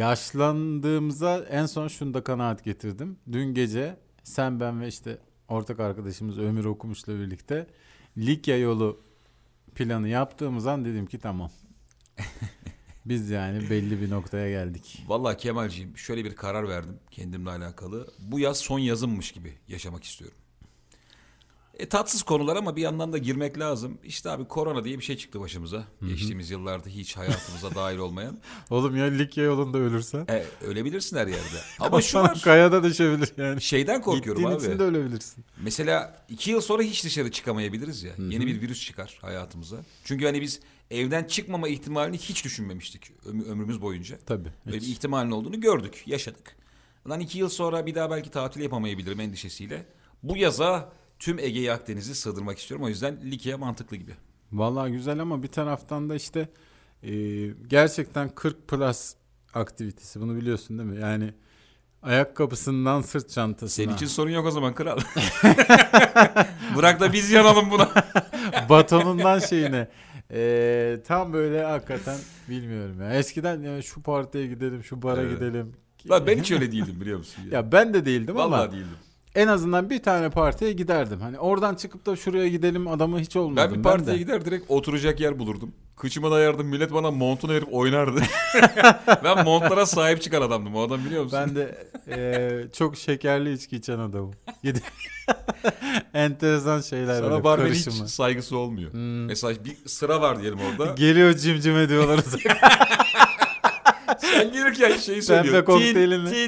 yaşlandığımıza en son şunu da kanaat getirdim. Dün gece sen ben ve işte ortak arkadaşımız Ömür Okumuş'la birlikte Likya yolu planı yaptığımız an dedim ki tamam. Biz yani belli bir noktaya geldik. Vallahi Kemalciğim şöyle bir karar verdim kendimle alakalı. Bu yaz son yazımmış gibi yaşamak istiyorum. E, tatsız konular ama bir yandan da girmek lazım. İşte abi korona diye bir şey çıktı başımıza. Geçtiğimiz yıllarda hiç hayatımıza dahil olmayan. Oğlum ya Likya yolunda ölürsen. E, ölebilirsin her yerde. Ama şu var. Kayada düşebilir yani. Şeyden korkuyorum Gittiğin abi. için de ölebilirsin. Mesela iki yıl sonra hiç dışarı çıkamayabiliriz ya. Yeni bir virüs çıkar hayatımıza. Çünkü hani biz evden çıkmama ihtimalini hiç düşünmemiştik ömrümüz boyunca. Tabii. Böyle hiç. bir ihtimalin olduğunu gördük, yaşadık. Lan iki yıl sonra bir daha belki tatil yapamayabilirim endişesiyle. Bu yaza tüm Ege'yi Akdeniz'i sığdırmak istiyorum. O yüzden Likya mantıklı gibi. Vallahi güzel ama bir taraftan da işte e, gerçekten 40 plus aktivitesi bunu biliyorsun değil mi? Yani ayakkabısından sırt çantasına. Senin için sorun yok o zaman kral. Bırak da biz yanalım buna. batonundan şeyine. E, tam böyle hakikaten bilmiyorum ya. Eskiden ya şu partiye gidelim, şu bara Evet. gidelim. Lan ben hiç öyle değildim biliyor musun? Ya. Ya ben de değildim Vallahi ama değildim. En azından bir tane partiye giderdim. Hani oradan çıkıp da şuraya gidelim adamı hiç olmadım. Ben bir partiye de. gider direkt oturacak yer bulurdum. Kıçıma dayardım. Millet bana montunu verip oynardı. ben montlara sahip çıkan adamdım. O adam biliyor musun? Ben de e, çok şekerli içki içen adamım. Enteresan şeyler Sana barmen hiç saygısı olmuyor. Hmm. Mesela bir sıra var diyelim orada. Geliyor cimcim ediyorlar. Sen gelirken şeyi söylüyor. Tin,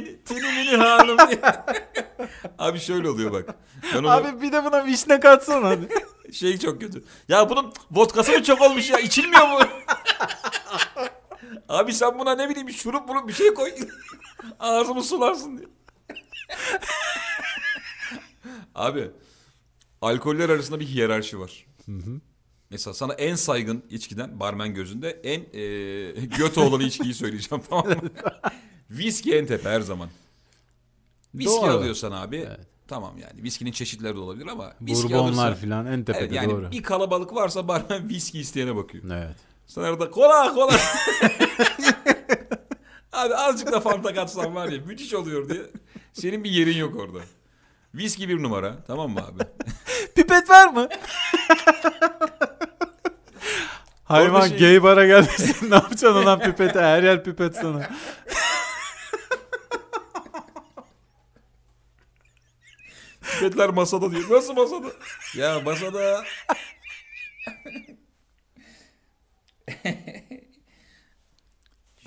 tin, tinimini hanım. Abi şöyle oluyor bak. Ben onu, Abi bir de buna vişne katsana hadi. şey çok kötü. Ya bunun vodkası mı çok olmuş ya? İçilmiyor mu? Abi sen buna ne bileyim şurup bunu bir şey koy. Ağzımı sularsın diye. Abi alkoller arasında bir hiyerarşi var. Mesela sana en saygın içkiden barmen gözünde en e, göt olanı içkiyi söyleyeceğim tamam mı? Viski en tepe her zaman. Viski Doğru. alıyorsan abi Evet. tamam yani viskinin çeşitleri de olabilir ama viski Bourbonlar alırsan filan en tepede Evet, yani doğru. bir kalabalık varsa barmen viski isteyene bakıyor. Evet. Sen orada kola kola. Abi azıcık da fanta katsan var ya müthiş oluyor diye. Senin bir yerin yok orada. Viski bir numara tamam mı abi? Pipet var mı? Hayvan şey- gay bara gelmesin ne yapacaksın olan pipete her yer pipet sana. Pipetler masada diyor. Nasıl masada? Ya masada.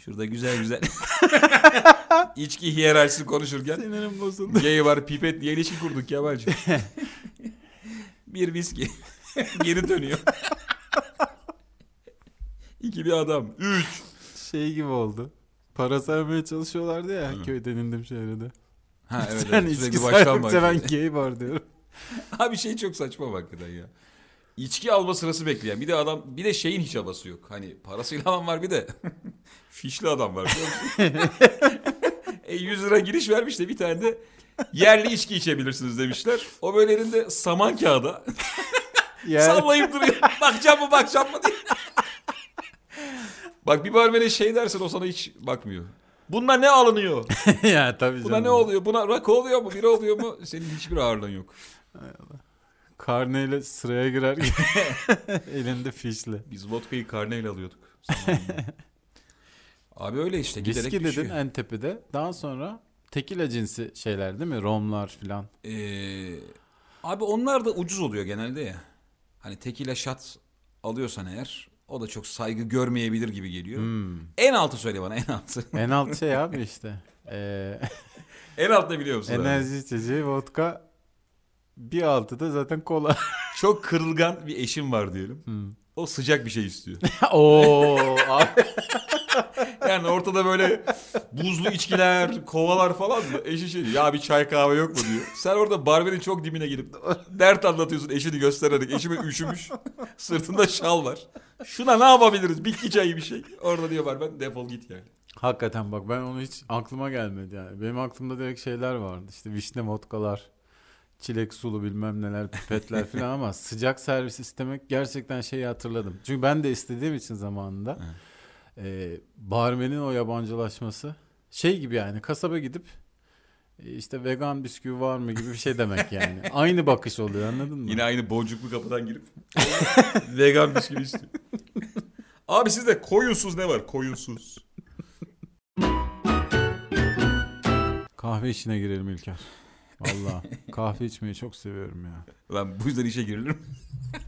Şurada güzel güzel. İçki hiyerarşisi konuşurken. Sinirim bozuldu. Gay var pipet diye ilişki kurduk Kemalci. bir viski. Geri dönüyor. İki bir adam. Üç. Şey gibi oldu. Para saymaya çalışıyorlardı ya köyden indim şehirde. Ha evet, Sen evet. içki saydıkça ben gay var diyorum. Abi şey çok saçma hakikaten ya. İçki alma sırası bekleyen. Bir de adam bir de şeyin hiç havası yok. Hani parasıyla adam var bir de fişli adam var. e 100 lira giriş vermiş de bir tane de yerli içki içebilirsiniz demişler. O böyle elinde saman kağıda Yani, sallayıp duruyor. bakacağım mı bakacağım mı diye. Bak bir barmene şey dersen o sana hiç bakmıyor. Bunlar ne alınıyor? ya tabii Buna canım. ne oluyor? Buna rakı oluyor mu? Bira oluyor mu? Senin hiçbir ağırlığın yok. Karneyle sıraya girer gibi. Elinde fişle. Biz vodkayı karneyle alıyorduk. zamanında. Abi öyle işte giderek Viski dedin düşüyor. en tepede. Daha sonra tekila cinsi şeyler değil mi? Romlar filan. Ee, abi onlar da ucuz oluyor genelde ya. Hani tekile şat alıyorsan eğer o da çok saygı görmeyebilir gibi geliyor. Hmm. En altı söyle bana en altı. En alt şey abi işte. Ee, en alt ne biliyor musun? enerji içeceği, vodka. Bir altı da zaten kola. Çok kırılgan bir eşim var diyelim. Hmm. O sıcak bir şey istiyor. Oo abi. Yani ortada böyle buzlu içkiler, kovalar falan mı? Eşi şey ya bir çay kahve yok mu diyor. Sen orada barberin çok dibine girip dert anlatıyorsun eşini göstererek. Eşime üşümüş, sırtında şal var. Şuna ne yapabiliriz? Bitki çayı bir şey. Orada diyor barben defol git yani. Hakikaten bak ben onu hiç aklıma gelmedi yani. Benim aklımda direkt şeyler vardı. İşte vişne vodkalar, çilek sulu bilmem neler, pipetler falan ama sıcak servis istemek gerçekten şeyi hatırladım. Çünkü ben de istediğim için zamanında e, barmenin o yabancılaşması Şey gibi yani kasaba gidip e, işte vegan bisküvi var mı gibi bir şey demek yani. Aynı bakış oluyor anladın mı? Yine aynı boncuklu kapıdan girip vegan bisküvi istiyor. Abi sizde koyunsuz ne var? Koyunsuz. Kahve işine girelim İlker. Valla kahve içmeyi çok seviyorum ya. Lan bu yüzden işe girilir mi?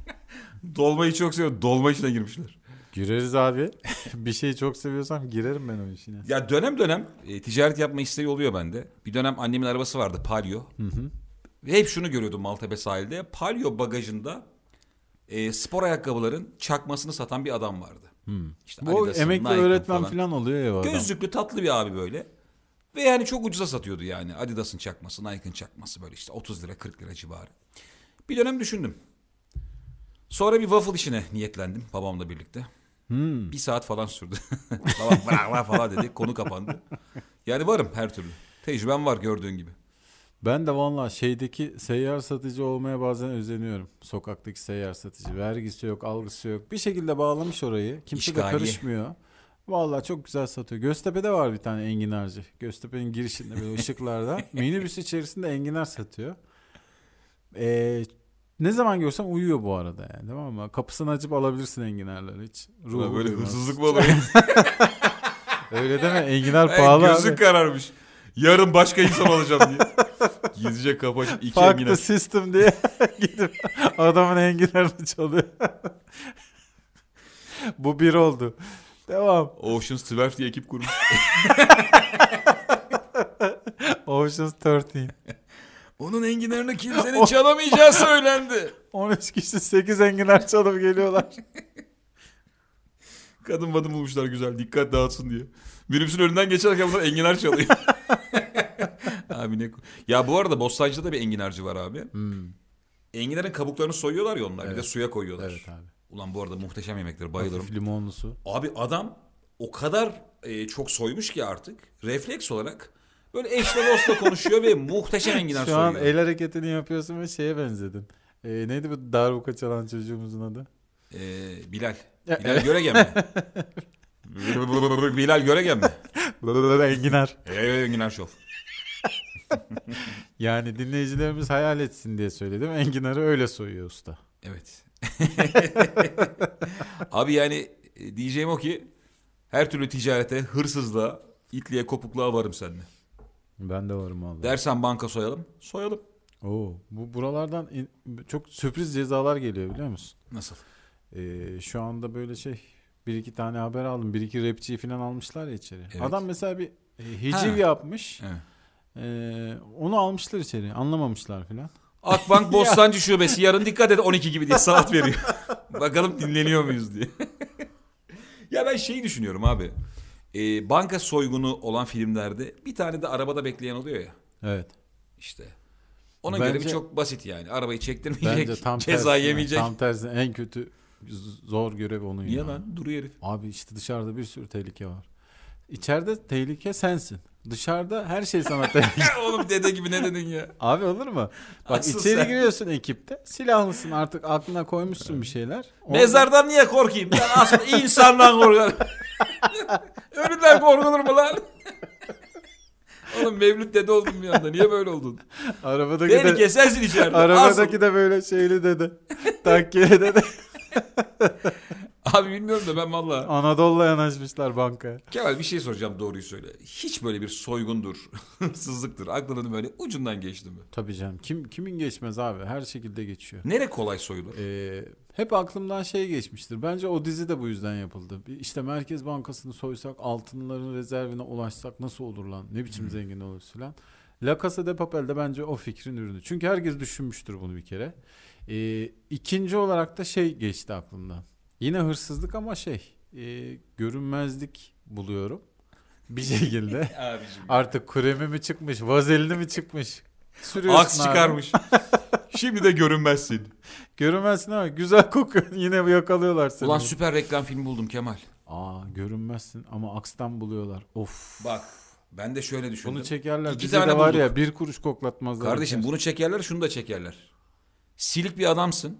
Dolmayı çok seviyorum. Dolma işine girmişler. Gireriz abi. bir şeyi çok seviyorsam girerim ben o işine. Ya dönem dönem e, ticaret yapma isteği oluyor bende. Bir dönem annemin arabası vardı Palio. Hı hı. Ve hep şunu görüyordum Maltepe sahilde. Palio bagajında e, spor ayakkabıların çakmasını satan bir adam vardı. Hmm. İşte Bu emekli öğretmen falan. falan oluyor ya adam. Gözlüklü tatlı bir abi böyle. Ve yani çok ucuza satıyordu yani. Adidas'ın çakması, Nike'ın çakması böyle işte 30 lira 40 lira civarı. Bir dönem düşündüm. Sonra bir waffle işine niyetlendim babamla birlikte. Hmm. Bir saat falan sürdü. Babam bırak lan falan dedi. Konu kapandı. Yani varım her türlü. Tecrübem var gördüğün gibi. Ben de valla şeydeki seyyar satıcı olmaya bazen özeniyorum. Sokaktaki seyyar satıcı. Vergisi yok, algısı yok. Bir şekilde bağlamış orayı. Kimse de İşgaliye. karışmıyor. Valla çok güzel satıyor. Göztepe'de var bir tane enginarcı. Göztepe'nin girişinde böyle ışıklarda. Minibüs içerisinde enginar satıyor. Ee, ne zaman görsem uyuyor bu arada yani tamam mı? Kapısını açıp alabilirsin enginarları hiç. Ruhu böyle duymaz. hırsızlık mı oluyor? Öyle deme enginar pahalı gözün abi. kararmış. Yarın başka insan olacağım diye. Gizlice kapı açıp iki Fuck enginar. the system diye gidip adamın enginarını çalıyor. Bu bir oldu. Devam. Ocean's 12 diye ekip kurmuş. Ocean's 13. Onun enginarını kimsenin çalamayacağı söylendi. 13 kişi 8 enginar çalıp geliyorlar. Kadın vadın bulmuşlar güzel dikkat dağıtsın diye. Minibüsün önünden geçerken bunlar enginar çalıyor. abi ne... Ya bu arada Bostancı'da da bir enginarcı var abi. Enginarın kabuklarını soyuyorlar ya onlar. Bir de Evet. suya koyuyorlar. Evet abi. Ulan bu arada muhteşem yemekler bayılırım. Hafif limonlu su. Abi adam o kadar e, çok soymuş ki artık refleks olarak böyle eşle dostla konuşuyor ve muhteşem enginar Şu an soyuyor. el hareketini yapıyorsun ve şeye benzedin. Ee, neydi bu darbuka çalan çocuğumuzun adı? E, Bilal. Ya, Bilal Göregen mi? Bilal Göregen mi? enginar. Evet enginar şov. Yani dinleyicilerimiz hayal etsin diye söyledim. Enginarı öyle soyuyor usta. Evet. Abi yani e, diyeceğim o ki her türlü ticarete, hırsızlığa, itliğe, kopukluğa varım seninle. Ben de varım vallahi. Dersen banka soyalım, soyalım. Oo, bu buralardan in- çok sürpriz cezalar geliyor biliyor musun? Nasıl? Ee, şu anda böyle şey bir iki tane haber aldım. Bir iki rapçiyi falan almışlar ya içeri. Evet. Adam mesela bir e, hiciv Ha. yapmış. Evet. Ee, onu almışlar içeri. Anlamamışlar falan. Akbank Bostancı Şubesi yarın dikkat et 12 gibi diye saat veriyor. Bakalım dinleniyor muyuz diye. ya ben şeyi düşünüyorum abi. Ee, banka soygunu olan filmlerde bir tane de arabada bekleyen oluyor ya. Evet. İşte. Ona Bence- göre bir çok basit yani. Arabayı çektirmeyecek, Bence tam ceza tersi. yemeyecek. Tam tersi. En kötü zor görev onun Niye ya. lan? Duruyor herif. Abi işte dışarıda bir sürü tehlike var. İçeride tehlike sensin. Dışarıda her şey sana tehlike. Oğlum dede gibi ne dedin ya? Abi olur mu? Bak Asıl içeri sen- giriyorsun ekipte. Silahlısın artık aklına koymuşsun bir şeyler. Orada- Mezardan niye korkayım? Ben aslında insandan korkarım. Ölüden korkulur mu lan? Oğlum Mevlüt dede oldum bir anda. Niye böyle oldun? Arabadaki Beni de, kesersin içeride. arabadaki de böyle şeyli dedi. Takkeli dedi. Abi bilmiyorum da ben valla. Anadolu'la yanaşmışlar bankaya. Kemal bir şey soracağım doğruyu söyle. Hiç böyle bir soygundur, hırsızlıktır. Aklının böyle ucundan geçti mi? Tabii canım. Kim kimin geçmez abi? Her şekilde geçiyor. Nere kolay soyulur? Ee, hep aklımdan şey geçmiştir. Bence o dizi de bu yüzden yapıldı. İşte Merkez Bankası'nı soysak, altınların rezervine ulaşsak nasıl olur lan? Ne biçim zengin oluruz filan. La Casa de Papel de bence o fikrin ürünü. Çünkü herkes düşünmüştür bunu bir kere. Ee, ikinci olarak da şey geçti aklımdan. Yine hırsızlık ama şey, e, görünmezlik buluyorum. Bir şekilde. Artık kremi mi çıkmış, vazelini mi çıkmış? Sürüyorsun Aks abi. çıkarmış. Şimdi de görünmezsin. Görünmezsin ama güzel kokuyor. Yine yakalıyorlar seni. Ulan süper reklam filmi buldum Kemal. Aa görünmezsin ama akstan buluyorlar. Of. Bak ben de şöyle düşündüm. Bunu çekerler. İki Bize tane de var bulduk. ya bir kuruş koklatmazlar. Kardeşim bunu çekerler şunu da çekerler. Silik bir adamsın.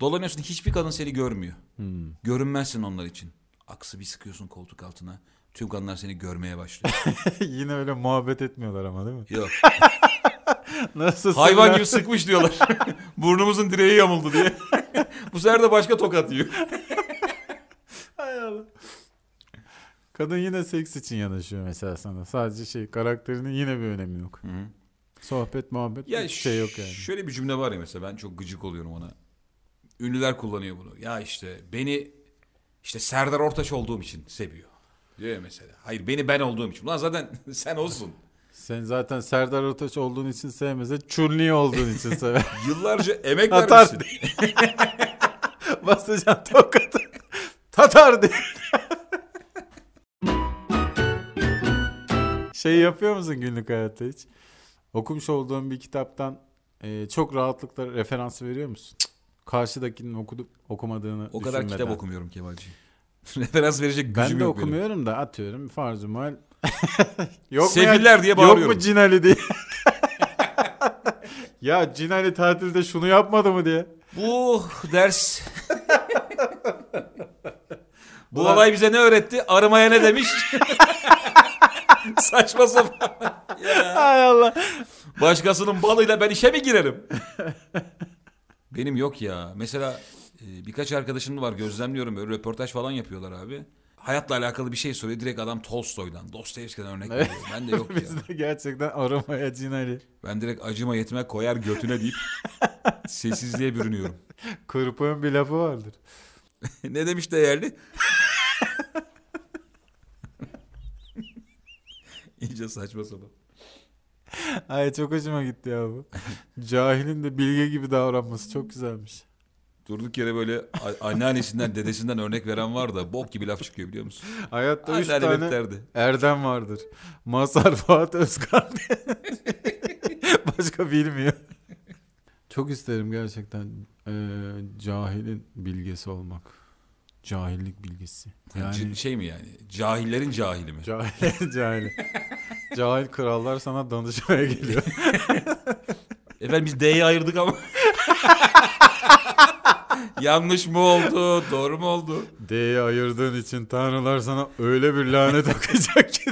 Dolanıyorsun hiçbir kadın seni görmüyor. Hmm. Görünmezsin onlar için. Aksı bir sıkıyorsun koltuk altına. Tüm kadınlar seni görmeye başlıyor. Yine öyle muhabbet etmiyorlar ama değil mi? Yok. Nasıl Hayvan gibi sıkmış diyorlar. Burnumuzun direği yamuldu diye. Bu sefer de başka tokat yiyor. Hay Allah. Kadın yine seks için yanaşıyor mesela sana. Sadece şey karakterinin yine bir önemi yok. Sohbet muhabbet Ya şey yok yani. Şöyle bir cümle var ya mesela ben çok gıcık oluyorum ona. Ünlüler kullanıyor bunu. Ya işte beni işte Serdar Ortaç olduğum için seviyor. Diyor ya mesela. Hayır beni ben olduğum için. Ulan zaten sen olsun. Sen zaten Serdar Ortaç olduğun için sevmese Chun-Li olduğun için sever. Yıllarca emek Tatar vermişsin. Basacaksın tokatı. Tatar diye. şey yapıyor musun günlük hayatta hiç? Okumuş olduğun bir kitaptan e, çok rahatlıkla referans veriyor musun? Karşıdakinin okudup okumadığını O kadar düşünmeden. kitap okumuyorum Kemalciğim. Referans verecek Ben gücüm de yok benim. okumuyorum da atıyorum farz-ı muhal. yok Sefiller mu diye bağırıyorum. Yok mu Cinali diye. ya Cinali tatilde şunu yapmadı mı diye. Bu ders... Bu Ulan- olay bize ne öğretti? Arımaya ne demiş? Saçma sapan. Ya. Hay Allah. Başkasının balıyla ben işe mi girerim? Benim yok ya. Mesela e, birkaç arkadaşım var gözlemliyorum böyle röportaj falan yapıyorlar abi. Hayatla alakalı bir şey soruyor. Direkt adam Tolstoy'dan, Dostoyevski'den örnek veriyor. Ben de yok ya. Bizde gerçekten aramaya Cinali. Ben direkt acıma yetme koyar götüne deyip sessizliğe bürünüyorum. Kırpığın bir lafı vardır. ne demiş değerli? İyice saçma sapan. Ay çok hoşuma gitti ya bu. Cahilin de bilge gibi davranması çok güzelmiş. Durduk yere böyle anneannesinden dedesinden örnek veren var da bok gibi laf çıkıyor biliyor musun? Hayatta üç Anneannem hep tane derdi. Erdem vardır. Mazhar Fuat Özkan diye. Başka bilmiyor. Çok isterim gerçekten eee, cahilin bilgesi olmak. Cahillik bilgisi. Yani Yani şey mi yani? Cahillerin cahili mi? cahil cahil. Cahil krallar sana danışmaya geliyor. Efendim biz D'yi ayırdık ama. Yanlış mı oldu? Doğru mu oldu? D'yi ayırdığın için tanrılar sana öyle bir lanet okuyacak ki.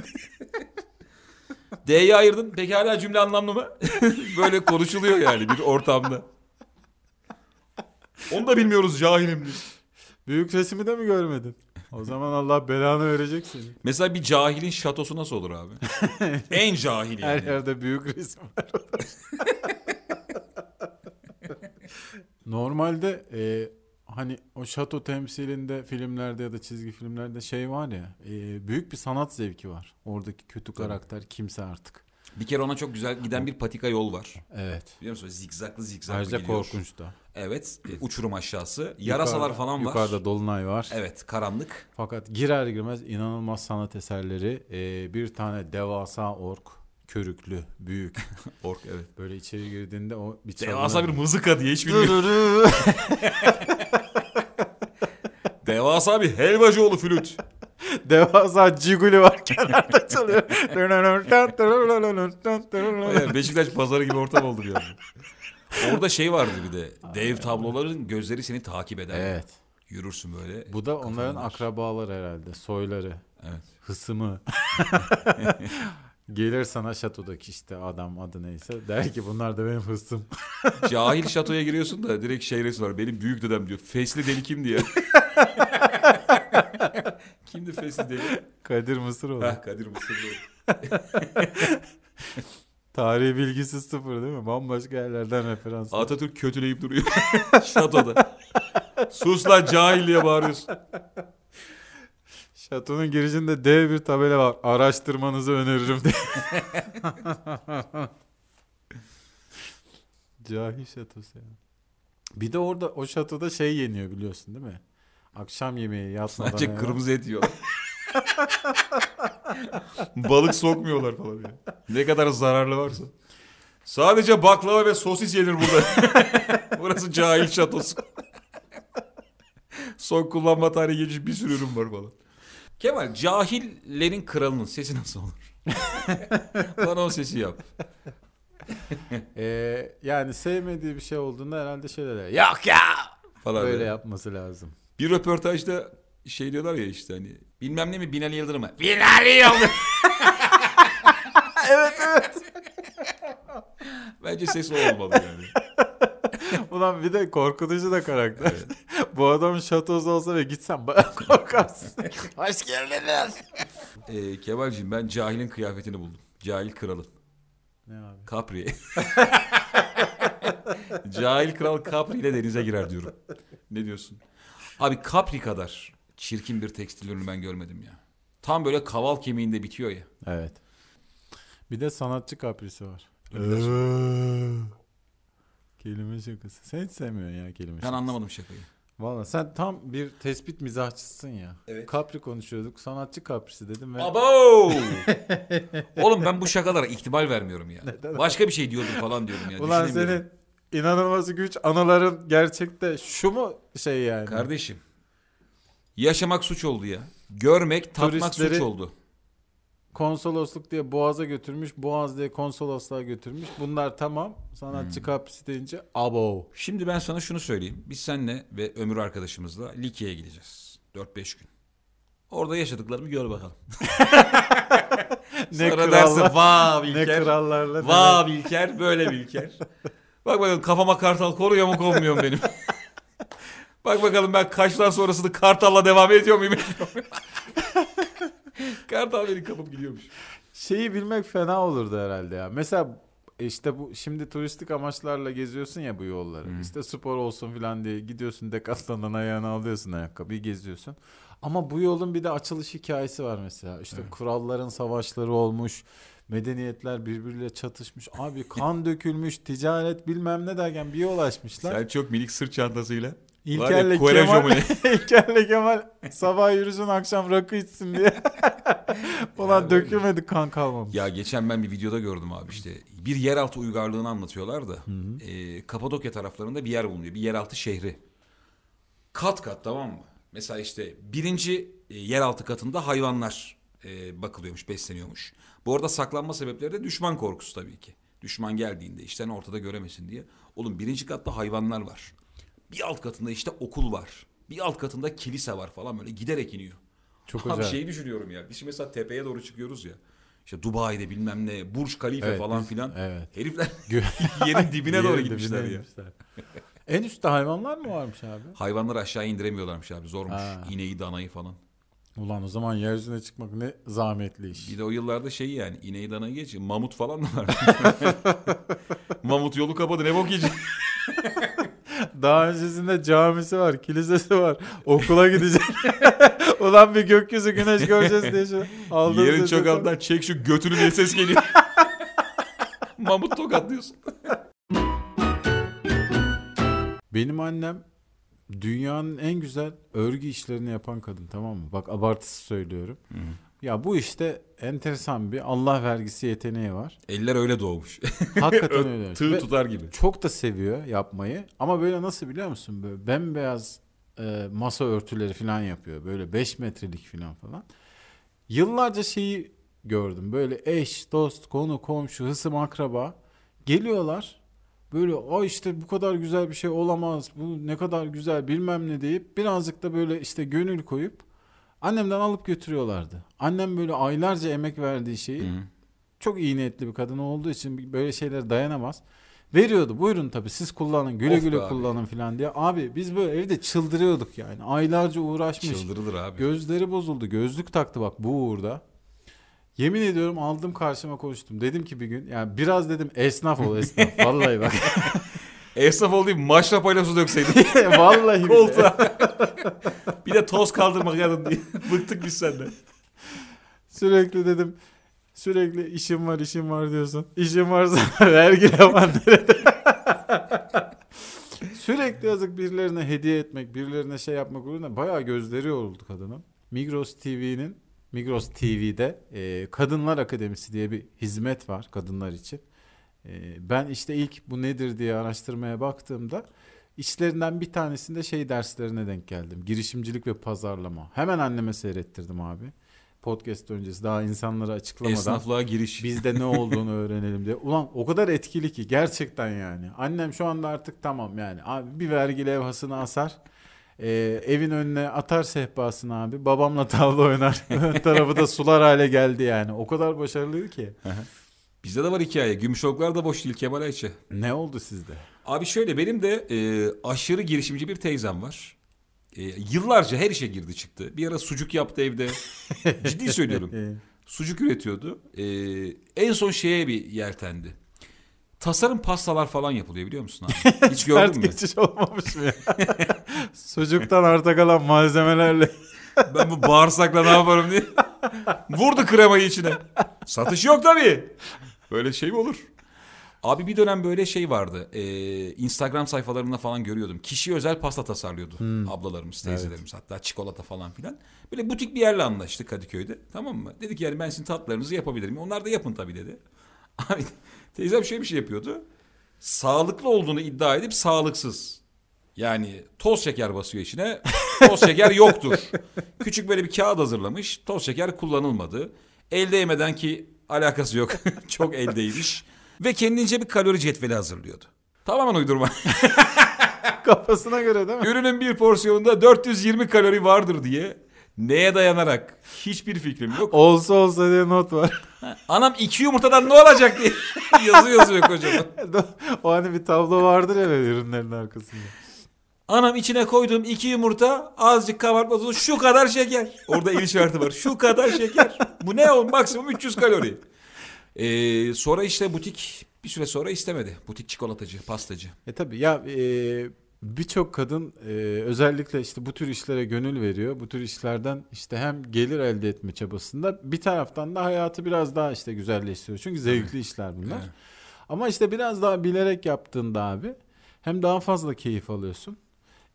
D'yi ayırdın. Peki hala cümle anlamlı mı? Böyle konuşuluyor yani bir ortamda. Onu da bilmiyoruz cahilim. Büyük resmi de mi görmedin? O zaman Allah belanı verecek seni. Mesela bir cahilin şatosu nasıl olur abi? en cahil Her yani. yerde büyük resim var. Normalde e, hani o şato temsilinde filmlerde ya da çizgi filmlerde şey var ya e, büyük bir sanat zevki var. Oradaki kötü karakter kimse artık. Bir kere ona çok güzel giden bir patika yol var. Evet. Biliyor musun? Zikzaklı zikzaklı Ayrıca gidiyor. korkunç da. Evet. e, Uçurum aşağısı. Yarasalar Yukarıda- falan var. Yukarıda dolunay var. Evet. Karanlık. Fakat girer girmez inanılmaz sanat eserleri. e, bir tane devasa ork. Körüklü, büyük. Ork evet. Böyle içeri girdiğinde o bir Devasa bir mızıka diye hiç bilmiyorum. Devasa bir helvacıoğlu flüt. Devasa ciguli var kenarda çalıyor. Beşiktaş pazarı gibi ortam oldu bir anda. Orada şey vardı bir de. Dev tabloların gözleri seni takip eder. evet. Yürürsün böyle. Bu da onların ver. akrabaları herhalde. Soyları. Evet. Hısımı. Gelir sana şatodaki işte adam adı neyse. Der ki bunlar da benim hısım. Cahil şatoya giriyorsun da direkt şey var. Benim büyük dedem diyor. Fesli deli kim diye. Kimdi fesli deli? Kadir Mısıroğlu. Heh, Kadir Mısırlı. Tarihi bilgisi sıfır değil mi? Bambaşka yerlerden referans. Atatürk kötüleyip duruyor şatoda. Sus lan cahil diye bağırıyorsun. Şatonun girişinde dev bir tabela var. Araştırmanızı öneririm diye. Cahil şatosu ya. Bir de orada o şatoda şey yeniyor biliyorsun değil mi? Akşam yemeği yatmadan Sadece evvel. kırmızı et yiyorlar. Balık sokmuyorlar falan ya. Ne kadar zararlı varsa. Sadece baklava ve sosis yenir burada. Burası cahil şatosu. Son kullanma tarihi geçmiş bir sürü ürün var falan. Kemal cahillerin kralının sesi nasıl olur? Bana o sesi yap. Ee, yani sevmediği bir şey olduğunda herhalde şey der. Yok ya! Falan Böyle böyle. yapması lazım. Bir röportajda şey diyorlar ya işte hani bilmem ne mi Binali Yıldırım mı? Binali Yıldırım. evet evet. Bence ses o olmalı yani. Ulan bir de korkutucu da karakter. Bu adamın şatosu olsa ve gitsen bayağı korkarsın. Hoş geldiniz. Ee, Kemal'cim ben cahilin kıyafetini buldum. Cahil kralın. Ne abi? Capri. Cahil kral Capri ile denize girer diyorum. Ne diyorsun? Abi Capri kadar çirkin bir tekstil ürünü ben görmedim ya. Tam böyle kaval kemiğinde bitiyor ya. Evet. Bir de sanatçı kaprisi var. kelime şakası. Sen hiç sevmiyorsun ya kelime Ben şakası. anlamadım şakayı. Valla sen tam bir tespit mizahçısın ya. Evet. Kapri konuşuyorduk. Sanatçı kaprisi dedim ve Abo! Oğlum ben bu şakalara ihtimal vermiyorum ya. Başka bir şey diyordum falan diyorum ya. ulan düşünemiyorum. senin inanılmaz güç anıların gerçekte şu mu şey yani? Kardeşim. Yaşamak suç oldu ya. Görmek, tatmak suç oldu. Konsolosluk diye Boğaz'a götürmüş, Boğaz diye konsolosluğa götürmüş. Bunlar tamam. Hmm. Sanatçı kaprisi deyince abo. Şimdi ben sana şunu söyleyeyim. Biz seninle ve Ömür arkadaşımızla Likya'ya gideceğiz. 4-5 gün. Orada yaşadıklarımı gör bakalım. Ne Sonra dersin krallar, vaa ne krallarla. Vaa Bilker böyle Bilker. Bak bakalım kafama kartal koruyor mu konmuyor mu benim? Bak bakalım ben kaçtan sonrasını kartalla devam ediyor muyum? Kartal beni kapıp gidiyormuş. Şeyi bilmek fena olurdu herhalde ya. Mesela işte bu şimdi turistik amaçlarla geziyorsun ya bu yolları. İşte spor olsun falan diye gidiyorsun Decathlon'dan ayağını alıyorsun ayakkabıyı geziyorsun. Ama bu yolun bir de açılış hikayesi var mesela. İşte kralların savaşları olmuş. Medeniyetler birbiriyle çatışmış. Abi kan dökülmüş, ticaret bilmem ne derken bir yol açmışlar. Sen çok minik sırt çantasıyla. İlker'le Kemal? İlker'le Kemal sabah yürüsün akşam rakı içsin diye. Ulan Ya dökülmedi kan kalmamış. Ya geçen ben bir videoda gördüm abi işte. Bir yeraltı uygarlığını anlatıyorlar da. e, Kapadokya taraflarında bir yer bulunuyor. Bir yeraltı şehri. Kat kat tamam mı? Mesela işte birinci e, yeraltı katında hayvanlar e, bakılıyormuş, besleniyormuş. Bu arada saklanma sebepleri de düşman korkusu tabii ki. Düşman geldiğinde işten ortada göremesin diye. Oğlum birinci katta hayvanlar var. Bir alt katında işte okul var. Bir alt katında kilise var falan böyle giderek iniyor. Çok Abi acayip. şeyi düşünüyorum ya. Biz şimdi mesela tepeye doğru çıkıyoruz ya. İşte Dubai'de bilmem ne, Burj Khalifa Evet, falan biz- filan. evet. Herifler yerin dibine doğru Yerin gitmişler dibine ya. inmişler. en üstte hayvanlar mı varmış abi? Hayvanları aşağı indiremiyorlarmış abi zormuş. Ha. İneği, danayı falan. Ulan o zaman yeryüzüne çıkmak ne zahmetli iş. Bir de o yıllarda şey yani ineği, danayı geç. Mamut falan da var. Mamut yolu kapadı ne bok yiyecek. Daha öncesinde camisi var, kilisesi var. Okula gidecek. Ulan bir gökyüzü güneş göreceğiz diye şu Yerin çok altından çek şu götünü diye ses geliyor. Mamut tokatlıyorsun. Benim annem dünyanın en güzel örgü işlerini yapan kadın tamam mı? Bak abartısı söylüyorum. Ya bu işte enteresan bir Allah vergisi yeteneği var. Eller öyle doğmuş. Hakikaten öyle. Tığ Ve tutar gibi. çok da seviyor yapmayı. Ama böyle nasıl biliyor musun? Böyle bembeyaz e, masa örtüleri falan yapıyor. Böyle 5 metrelik falan falan. Yıllarca şeyi gördüm. Böyle eş, dost, konu, komşu, hısım, akraba geliyorlar. Böyle o işte bu kadar güzel bir şey olamaz. Bu ne kadar güzel bilmem ne deyip birazcık da böyle işte gönül koyup annemden alıp götürüyorlardı. Annem böyle aylarca emek verdiği şeyi Hı. çok iyi niyetli bir kadın olduğu için böyle şeylere dayanamaz. Veriyordu. Buyurun tabii siz kullanın. Güle Of güle abi. kullanın falan diye. Abi biz böyle evde çıldırıyorduk yani. Aylarca uğraşmış. Çıldırılır abi. Gözleri bozuldu. Gözlük taktı bak bu uğurda. Yemin ediyorum aldım karşıma konuştum. Dedim ki bir gün yani biraz dedim esnaf ol esnaf. Vallahi bak. Esnaf olayım maşrapayla su dökseydin. Vallahi bile. Koltuğa. bir de toz kaldırmak yarın diye. Bıktık biz senden. Sürekli dedim sürekli işim var işim var diyorsun. İşim varsa vergi yapan nerede? sürekli yazık birilerine hediye etmek, birilerine şey yapmak uğruna bayağı gözleri yoruldu kadının. Migros TV'nin Migros TV'de e, Kadınlar Akademisi diye bir hizmet var kadınlar için. E, ben işte ilk bu nedir diye araştırmaya baktığımda içlerinden bir tanesinde şey derslerine denk geldim. Girişimcilik ve pazarlama. Hemen anneme seyrettirdim abi. Podcast öncesi daha insanlara açıklamadan Esnaflığa giriş. bizde ne olduğunu öğrenelim diye. Ulan o kadar etkili ki gerçekten yani. Annem şu anda artık tamam yani. Abi bir vergi levhasını asar. Ee, evin önüne atar sehpasını abi. Babamla tavla oynar. Ön tarafı da sular hale geldi yani. O kadar başarılıydı ki. Bizde de var hikaye. Gümüşoluklar da boş değil Kemal Ayçi. Ne oldu sizde? Abi şöyle benim de e, aşırı girişimci bir teyzem var. E, yıllarca her işe girdi çıktı. Bir ara sucuk yaptı evde. Ciddi söylüyorum. Sucuk üretiyordu. E, en son şeye bir yeltendi. Tasarım pastalar falan yapılıyor biliyor musun abi? Hiç gördün mü? geçiş olmamış mı ya? Sucuktan arta kalan malzemelerle. Ben bu bağırsakla ne yaparım diye. Vurdu kremayı içine. Satış yok tabii. Böyle şey mi olur? Abi bir dönem böyle şey vardı. Ee, Instagram sayfalarında falan görüyordum. Kişi özel pasta tasarlıyordu. Ablalarımız, teyzelerimiz hatta çikolata falan filan. Böyle butik bir yerle anlaştık Kadıköy'de. Tamam mı? Dedik yani ben sizin tatlarınızı yapabilirim. Onlar da yapın tabii dedi. Abi teyzem şöyle bir şey yapıyordu. Sağlıklı olduğunu iddia edip sağlıksız. Yani toz şeker basıyor içine. Toz şeker yoktur. Küçük böyle bir kağıt hazırlamış. Toz şeker kullanılmadı. El değmeden ki alakası yok. Çok eldeymiş. Ve kendince bir kalori cetveli hazırlıyordu. Tamamen uydurma. Kafasına göre değil mi? Ürünün bir porsiyonunda 420 kalori vardır diye neye dayanarak hiçbir fikrim yok. Olsa olsa diye not var. Anam iki yumurtadan ne olacak diye yazı yazıyor kocaman. o hani bir tablo vardır ya böyle ürünlerin arkasında. Anam içine koyduğum iki yumurta azıcık kabartma tozu şu kadar şeker. Orada el işareti var. Şu kadar şeker. Bu ne oğlum maksimum 300 kalori. Ee, sonra işte butik bir süre sonra istemedi. Butik çikolatacı, pastacı. E tabii ya e, birçok kadın e, özellikle işte bu tür işlere gönül veriyor. Bu tür işlerden işte hem gelir elde etme çabasında bir taraftan da hayatı biraz daha işte güzelleştiriyor. Çünkü zevkli işler bunlar. Evet. Ama işte biraz daha bilerek yaptığında abi hem daha fazla keyif alıyorsun.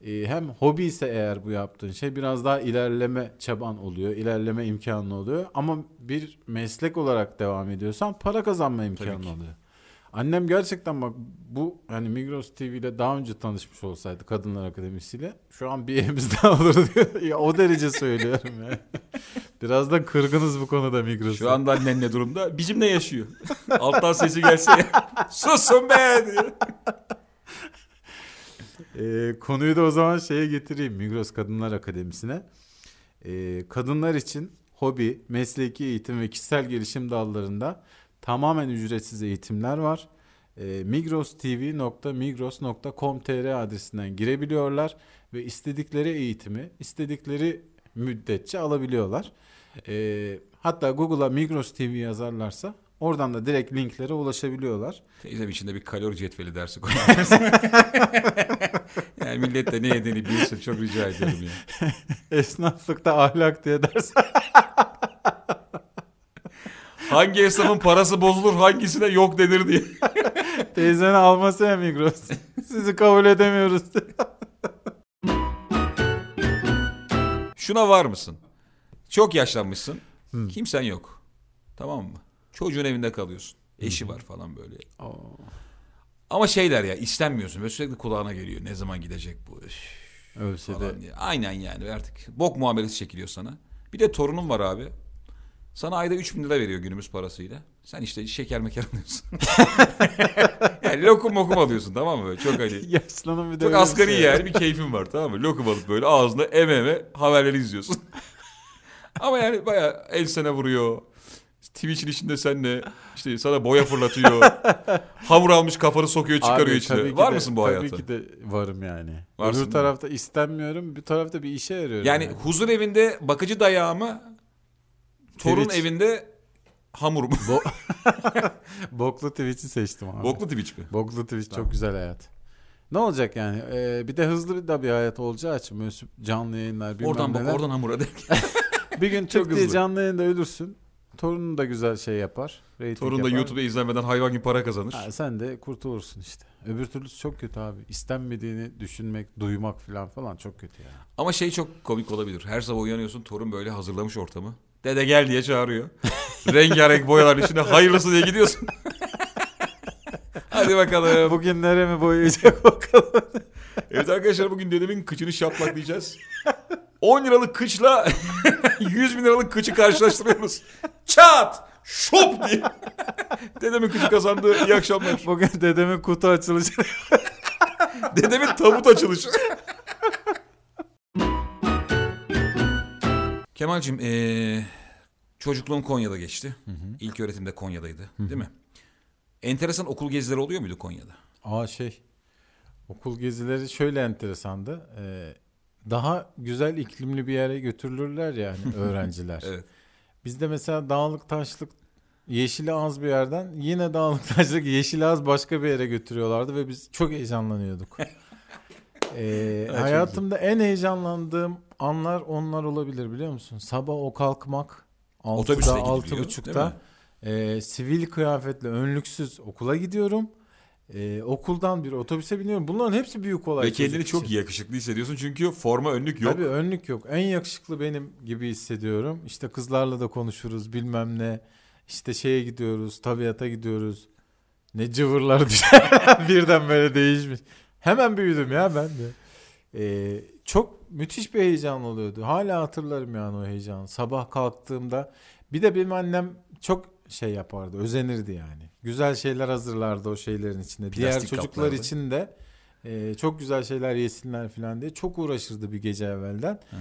e, hem hobi ise eğer bu yaptığın şey biraz daha ilerleme çaban oluyor, ilerleme imkanı oluyor. Ama bir meslek olarak devam ediyorsan para kazanma imkanı oluyor. Annem gerçekten bak bu hani Migros TV ile daha önce tanışmış olsaydı Kadınlar Akademisi'yle şu an bir evimiz daha olurdu diyor. ya o derece söylüyorum ya. Biraz da kırgınız bu konuda Migros'a. Şu anda annen ne durumda? Bizimle yaşıyor. Alttan sesi gelse. Susun be diyor. Ee, konuyu da o zaman şeye getireyim Migros Kadınlar Akademisi'ne. Ee, kadınlar için hobi, mesleki eğitim ve kişisel gelişim dallarında tamamen ücretsiz eğitimler var. Ee, migrostv.migros.com.tr adresinden girebiliyorlar ve istedikleri eğitimi istedikleri müddetçe alabiliyorlar. Ee, hatta Google'a Migros TV yazarlarsa oradan da direkt linklere ulaşabiliyorlar. Teyzem içinde bir kalori cetveli dersi koyar. yani millet de ne yediğini bilsin. Çok rica ediyorum ya. Esnaflıkta ahlak diye ders Hangi esnafın parası bozulur hangisine yok denir diye. Teyzeni alması ya Migros. Sizi kabul edemiyoruz. Şuna var mısın? Çok yaşlanmışsın. Hmm. Kimsen yok. Tamam mı? Çocuğun evinde kalıyorsun. Eşi var falan böyle. Ama şey der ya istenmiyorsun. Böyle sürekli kulağına geliyor. Ne zaman gidecek bu? Üf, Ölse de falan diye. Aynen yani artık. Bok muamelesi çekiliyor sana. Bir de torunum var abi. Sana ayda 3000 lira veriyor günümüz parasıyla. Sen işte şeker meker alıyorsun. yani lokum mokum alıyorsun tamam mı? Böyle çok hani. yaşlanın bir de Çok asgari şey. yani bir keyfin var tamam mı? Lokum alıp böyle ağzına eme eme haberleri izliyorsun. Ama yani baya el sene vuruyor. Twitch'in içinde senle işte sana boya fırlatıyor. Hamur almış kafanı sokuyor çıkarıyor Abi, içine. tabii Var de- mısın bu hayata? Tabii ki de varım yani. Varsın Öbür mi? tarafta istenmiyorum, bir tarafta bir işe yarıyorum. Yani huzur evinde bakıcı dayağı mı? Torun Twitch. evinde hamur mu? Boklu Twitch'i seçtim abi. Boklu Twitch mi? Boklu Twitch Tamam. çok güzel hayat. Ne olacak yani? Ee, bir de hızlı bir da bir hayat olacağı için böyle canlı yayınlar bilmem Oradan bak neler. oradan hamura de. Bir gün Çok hızlı. canlı yayında ölürsün. Torunun da güzel şey yapar. Torun da yapar. YouTube'da izlenmeden hayvan gibi para kazanır. Ha, sen de kurtulursun işte. Öbür türlüsü çok kötü abi. İstenmediğini düşünmek, duymak falan falan çok kötü ya. Ama şey çok komik olabilir. Her sabah uyanıyorsun torun böyle hazırlamış ortamı. Dede gel diye çağırıyor. Rengarenk boyaların içine hayırlısı diye gidiyorsun. Hadi bakalım. Bugün neremi boyayacak bakalım. Evet arkadaşlar bugün dedemin kıçını şaplaklayacağız. 10 liralık kıçla 100 bin liralık kıçı karşılaştırıyoruz. Çat! Şop diye. Dedemin kıçı kazandı. İyi akşamlar. Bugün dedemin kutu açılışı. Dedemin tabut açılışı. Kemal'cim ee, çocukluğun Konya'da geçti. İlk öğretimde Konya'daydı değil mi? Enteresan okul gezileri oluyor muydu Konya'da? Aa şey okul gezileri şöyle enteresandı. Ee, daha güzel iklimli bir yere götürülürler yani öğrenciler. Evet. Bizde mesela dağlık taşlık yeşili az bir yerden yine dağlık taşlık yeşili az başka bir yere götürüyorlardı ve biz çok heyecanlanıyorduk. Ee, hayatımda en heyecanlandığım anlar onlar olabilir biliyor musun? Sabah o kalkmak Otobüsle 6'da gidiliyor, altı değil buçukta e, sivil kıyafetle önlüksüz okula gidiyorum. E, okuldan bir otobüse biniyorum. Bunların hepsi büyük olay. Ve kendini çok için. yakışıklı hissediyorsun çünkü forma önlük yok. Tabii önlük yok. En yakışıklı benim gibi hissediyorum. İşte kızlarla da konuşuruz bilmem ne. İşte şeye gidiyoruz, tabiata gidiyoruz. Ne cıvırlar. Birden böyle değişmiş. Hemen büyüdüm ya ben de. Ee, çok müthiş bir heyecan oluyordu. Hala hatırlarım yani o heyecanı. Sabah kalktığımda bir de benim annem çok şey yapardı, özenirdi yani. Güzel şeyler hazırlardı o şeylerin içinde. Diğer Plastik çocuklar kaplarda. için de e, çok güzel şeyler yesinler falan diye çok uğraşırdı bir gece evvelden. Hı.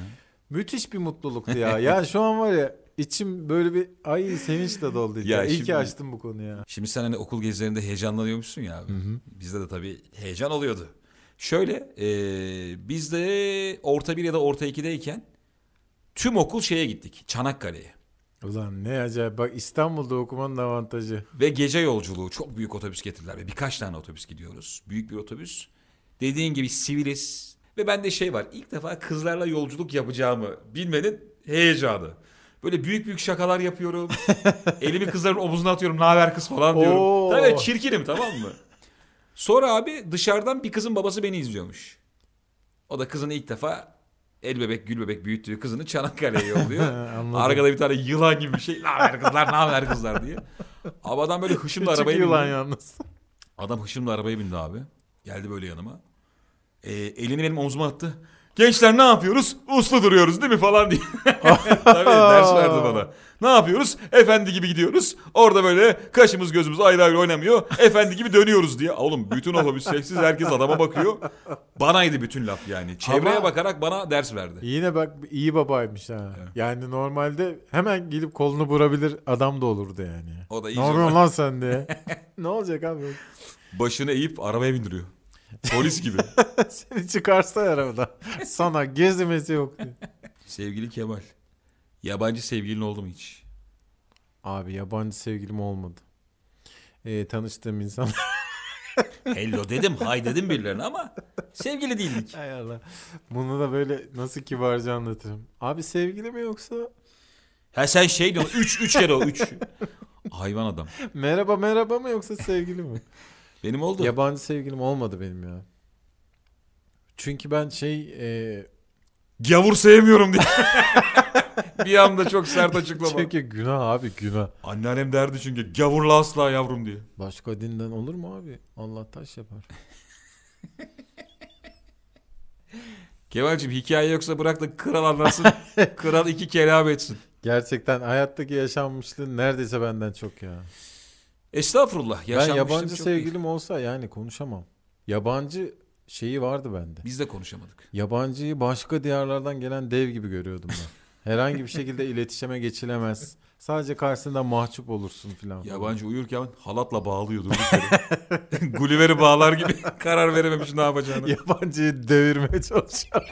Müthiş bir mutluluktu ya. ya şu an var ya içim böyle bir ay sevinçle doldu. Ya Ya, İyi şimdi- ki açtım bu konuyu ya. Şimdi sen hani okul gezilerinde heyecanlanıyormuşsun ya abi. Bizde de tabii heyecan oluyordu. Şöyle e, biz de orta bir ya da orta ikideyken tüm okul şeye gittik. Çanakkale'ye. Ulan ne acayip. Bak İstanbul'da okumanın avantajı. Ve gece yolculuğu çok büyük otobüs getirdiler. Ve birkaç tane otobüs gidiyoruz. Büyük bir otobüs. Dediğin gibi siviliz. Ve bende şey var. İlk defa kızlarla yolculuk yapacağımı bilmenin heyecanı. Böyle büyük büyük şakalar yapıyorum. Elimi kızların omuzuna atıyorum. Ne haber kız falan diyorum. Oo. Tabii çirkinim tamam mı? Sonra abi dışarıdan bir kızın babası beni izliyormuş. O da kızını ilk defa el bebek gül bebek büyüttüğü kızını Çanakkale'ye yolluyor. Arkada bir tane yılan gibi bir şey. Ne haber kızlar ne haber kızlar diye. Abi adam böyle hışımla arabaya yılan bindi. yalnız. Adam hışımla arabaya bindi abi. Geldi böyle yanıma. Ee, elini benim omzuma attı. Gençler ne yapıyoruz? Uslu duruyoruz değil mi falan diye. Tabii ders verdi bana. Ne yapıyoruz? Efendi gibi gidiyoruz. Orada böyle kaşımız gözümüz ayrı ayrı oynamıyor. Efendi gibi dönüyoruz diye. Oğlum bütün otobüs sessiz herkes adama bakıyor. Banaydı bütün laf yani. Çevreye Ama- bakarak bana ders verdi. Yine bak iyi babaymış ha. Yani normalde hemen gelip kolunu vurabilir adam da olurdu yani. O da Ne iyice yapıyorsun lan sen diye. ne olacak abi? başını eğip arabaya bindiriyor. Polis gibi. Seni çıkarsa arabada. Sana gezmesi yok. Sevgili Kemal. Yabancı sevgilin oldu mu hiç? Abi yabancı sevgilim olmadı. Ee, tanıştığım insan. Hello dedim, hay dedim birilerine ama sevgili değildik. Hay Allah. Bunu da böyle nasıl kibarca anlatırım. Abi sevgili mi yoksa Ha sen şey diyorsun, 3 3 kere o 3. Hayvan adam. merhaba merhaba mı yoksa sevgili mi? Benim oldu. Yabancı sevgilim olmadı benim ya. Çünkü ben şey e, Gavur sevmiyorum diye. bir anda çok sert açıklama. çünkü günah abi günah. Anneannem derdi çünkü gavurla asla yavrum diye. Başka dinden olur mu abi? Allah taş yapar. Kemal'cim hikaye yoksa bırak da kral anlatsın. kral iki kelam etsin. Gerçekten hayattaki yaşanmışlığın neredeyse benden çok ya. Estağfurullah. ben yabancı çok değil. sevgilim olsa yani konuşamam. Yabancı şeyi vardı bende. Biz de konuşamadık. Yabancıyı başka diyarlardan gelen dev gibi görüyordum ben. Herhangi bir şekilde iletişime geçilemez. Sadece karşısında mahcup olursun filan. Yabancı uyurken halatla bağlıyor durduk yere. Gulliver'i bağlar gibi karar verememiş ne yapacağını. Yabancıyı devirmeye çalışıyor.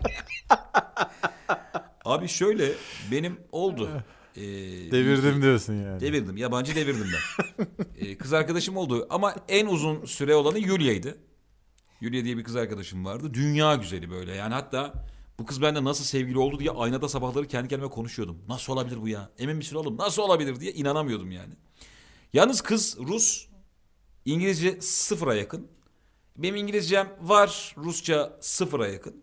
Abi şöyle benim oldu. Ee, Devirdim diyorsun yani. Devirdim. Yabancı devirdim ben. Ee, kız arkadaşım oldu ama en uzun süre olanı Yulia'ydı. Yulia diye bir kız arkadaşım vardı. Dünya güzeli böyle. Yani hatta bu kız bende nasıl sevgili oldu diye aynada sabahları kendi kendime konuşuyordum. Nasıl olabilir bu ya? Emin misin oğlum? Nasıl olabilir diye inanamıyordum yani. Yalnız kız Rus. İngilizce sıfıra yakın. Benim İngilizcem var. Rusça sıfıra yakın.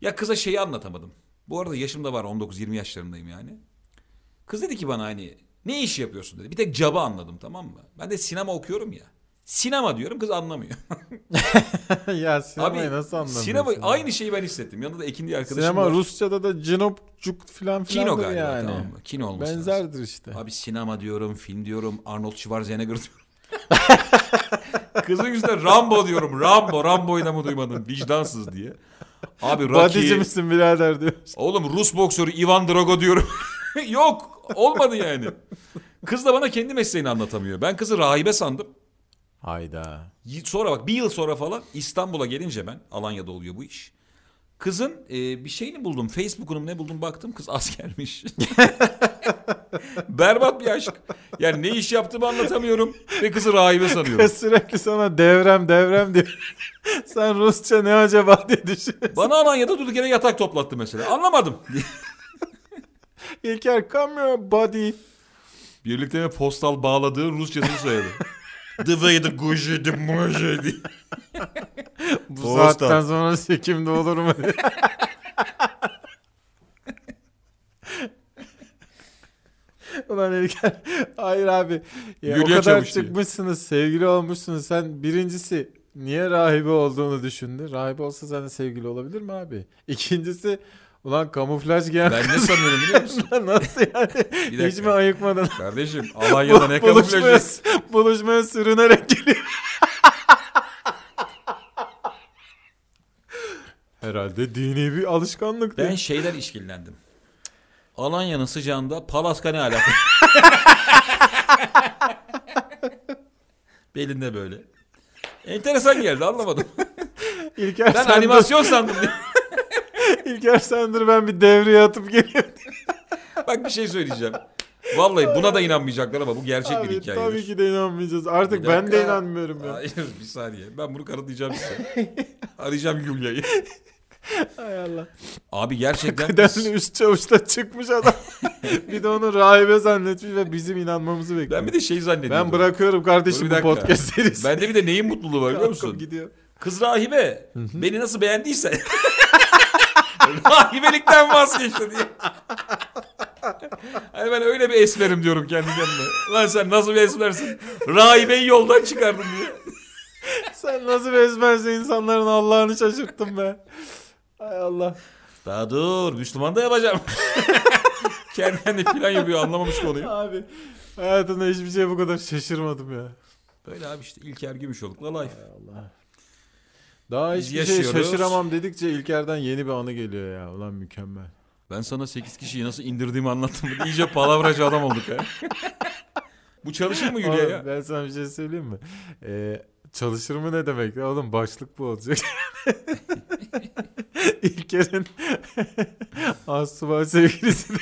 Ya kıza şeyi anlatamadım. Bu arada yaşım da var 19-20 yaşlarındayım yani. Kız dedi ki bana hani ne iş yapıyorsun dedi. Bir tek caba anladım tamam mı? Ben de sinema okuyorum ya. Sinema diyorum kız anlamıyor. ya sinemayı Abi nasıl anlamıyorsun? sinema ya? aynı şeyi ben hissettim. Yanında da Ekin diye arkadaşım Sinema var. Rusça'da da cinopcuk filan Kino filandır galiba yani. tamam mı? Kino olması lazım. Benzerdir işte. Abi sinema diyorum, film diyorum, Arnold Schwarzenegger diyorum. Kızın yüzünden Rambo diyorum. Rambo, Rambo'yu da mı duymadın? Vicdansız diye. Abi Rocky. misin birader diyor. Oğlum Rus boksörü Ivan Drago diyorum. Yok olmadı yani. Kız da bana kendi mesleğini anlatamıyor. Ben kızı rahibe sandım. Hayda. Sonra bak bir yıl sonra falan İstanbul'a gelince ben Alanya'da oluyor bu iş. Kızın e, bir şeyini buldum. Facebook'unu ne buldum baktım kız askermiş. Berbat bir aşk. Yani ne iş yaptığımı anlatamıyorum ve kızı rahibe sanıyorum. Kız sürekli sana devrem devrem diyor. Sen Rusça ne acaba diye düşünüyorsun. Bana Alanya'da durduk yere yatak toplattı mesela. Anlamadım. İlker come here buddy. Birlikte mi postal bağladığı Rusçasını söyledi. Dıvaydı gujidi mujidi. Bu Postal. saatten sonra sekimde olur mu? diye. Ulan İlker hayır abi ya o kadar çavuş diye. çıkmışsınız sevgili olmuşsunuz sen birincisi niye rahibe olduğunu düşündü rahibe olsa sen de sevgili olabilir mi abi İkincisi ulan kamuflaj giyen Ben ne sanıyorum biliyor musun? nasıl yani hiç mi ayıkmadın Kardeşim Alanya'da ne buluşmaya, kamuflajı? buluşmaya sürünerek geliyor Herhalde dini bir alışkanlık Ben şeyler işkillendim. Alanya'nın sıcağında Palaska ne alaka? Belinde böyle. Enteresan geldi anlamadım. İlker Ben sen animasyon sandım. İlker sen dur ben bir devreye atıp geliyorum. Bak bir şey söyleyeceğim. Vallahi buna da inanmayacaklar ama bu gerçek bir Abi, hikaye. tabii ki de inanmayacağız. Artık Bir ben de inanmıyorum ya. Hayır bir saniye. Ben bunu kanıtlayacağım size. Arayacağım Yulya'yı. Hay Allah. Abi gerçekten Kıdemli üst çavuşta çıkmış adam. bir de onu rahibe zannetmiş ve bizim inanmamızı bekliyor. ben bir de şey zannediyordum. Ben bırakıyorum kardeşim bu bir podcast serisi. Bende bir de neyin mutluluğu var biliyor musun? Gidiyor. Kız rahibe beni nasıl beğendiyse rahibelikten vazgeçti diye. Hani ben öyle bir esmerim diyorum kendi kendime. Lan sen nasıl bir esmersin? Rahibeyi yoldan çıkardın diye. Sen nasıl bezmezse insanların Allah'ını şaşırttın be. Hay Allah. Daha dur Müslüman da yapacağım. kendi kendine plan yapıyor anlamamış konuyu. Abi hayatımda hiçbir şey bu kadar şaşırmadım ya. Böyle abi işte İlker Gümüşoluk'la life. Allah. Daha Biz hiçbir şey yaşıyoruz. şaşıramam dedikçe İlker'den yeni bir anı geliyor ya. Ulan mükemmel. Ben sana 8 kişiyi nasıl indirdiğimi anlattım. İyice palavracı adam olduk ha. Bu çalışır mı Oğlum, ya? ben sana bir şey söyleyeyim mi? Ee, çalışır mı ne demek? ya? Oğlum başlık bu olacak. İlker'in Asubay sevgilisi de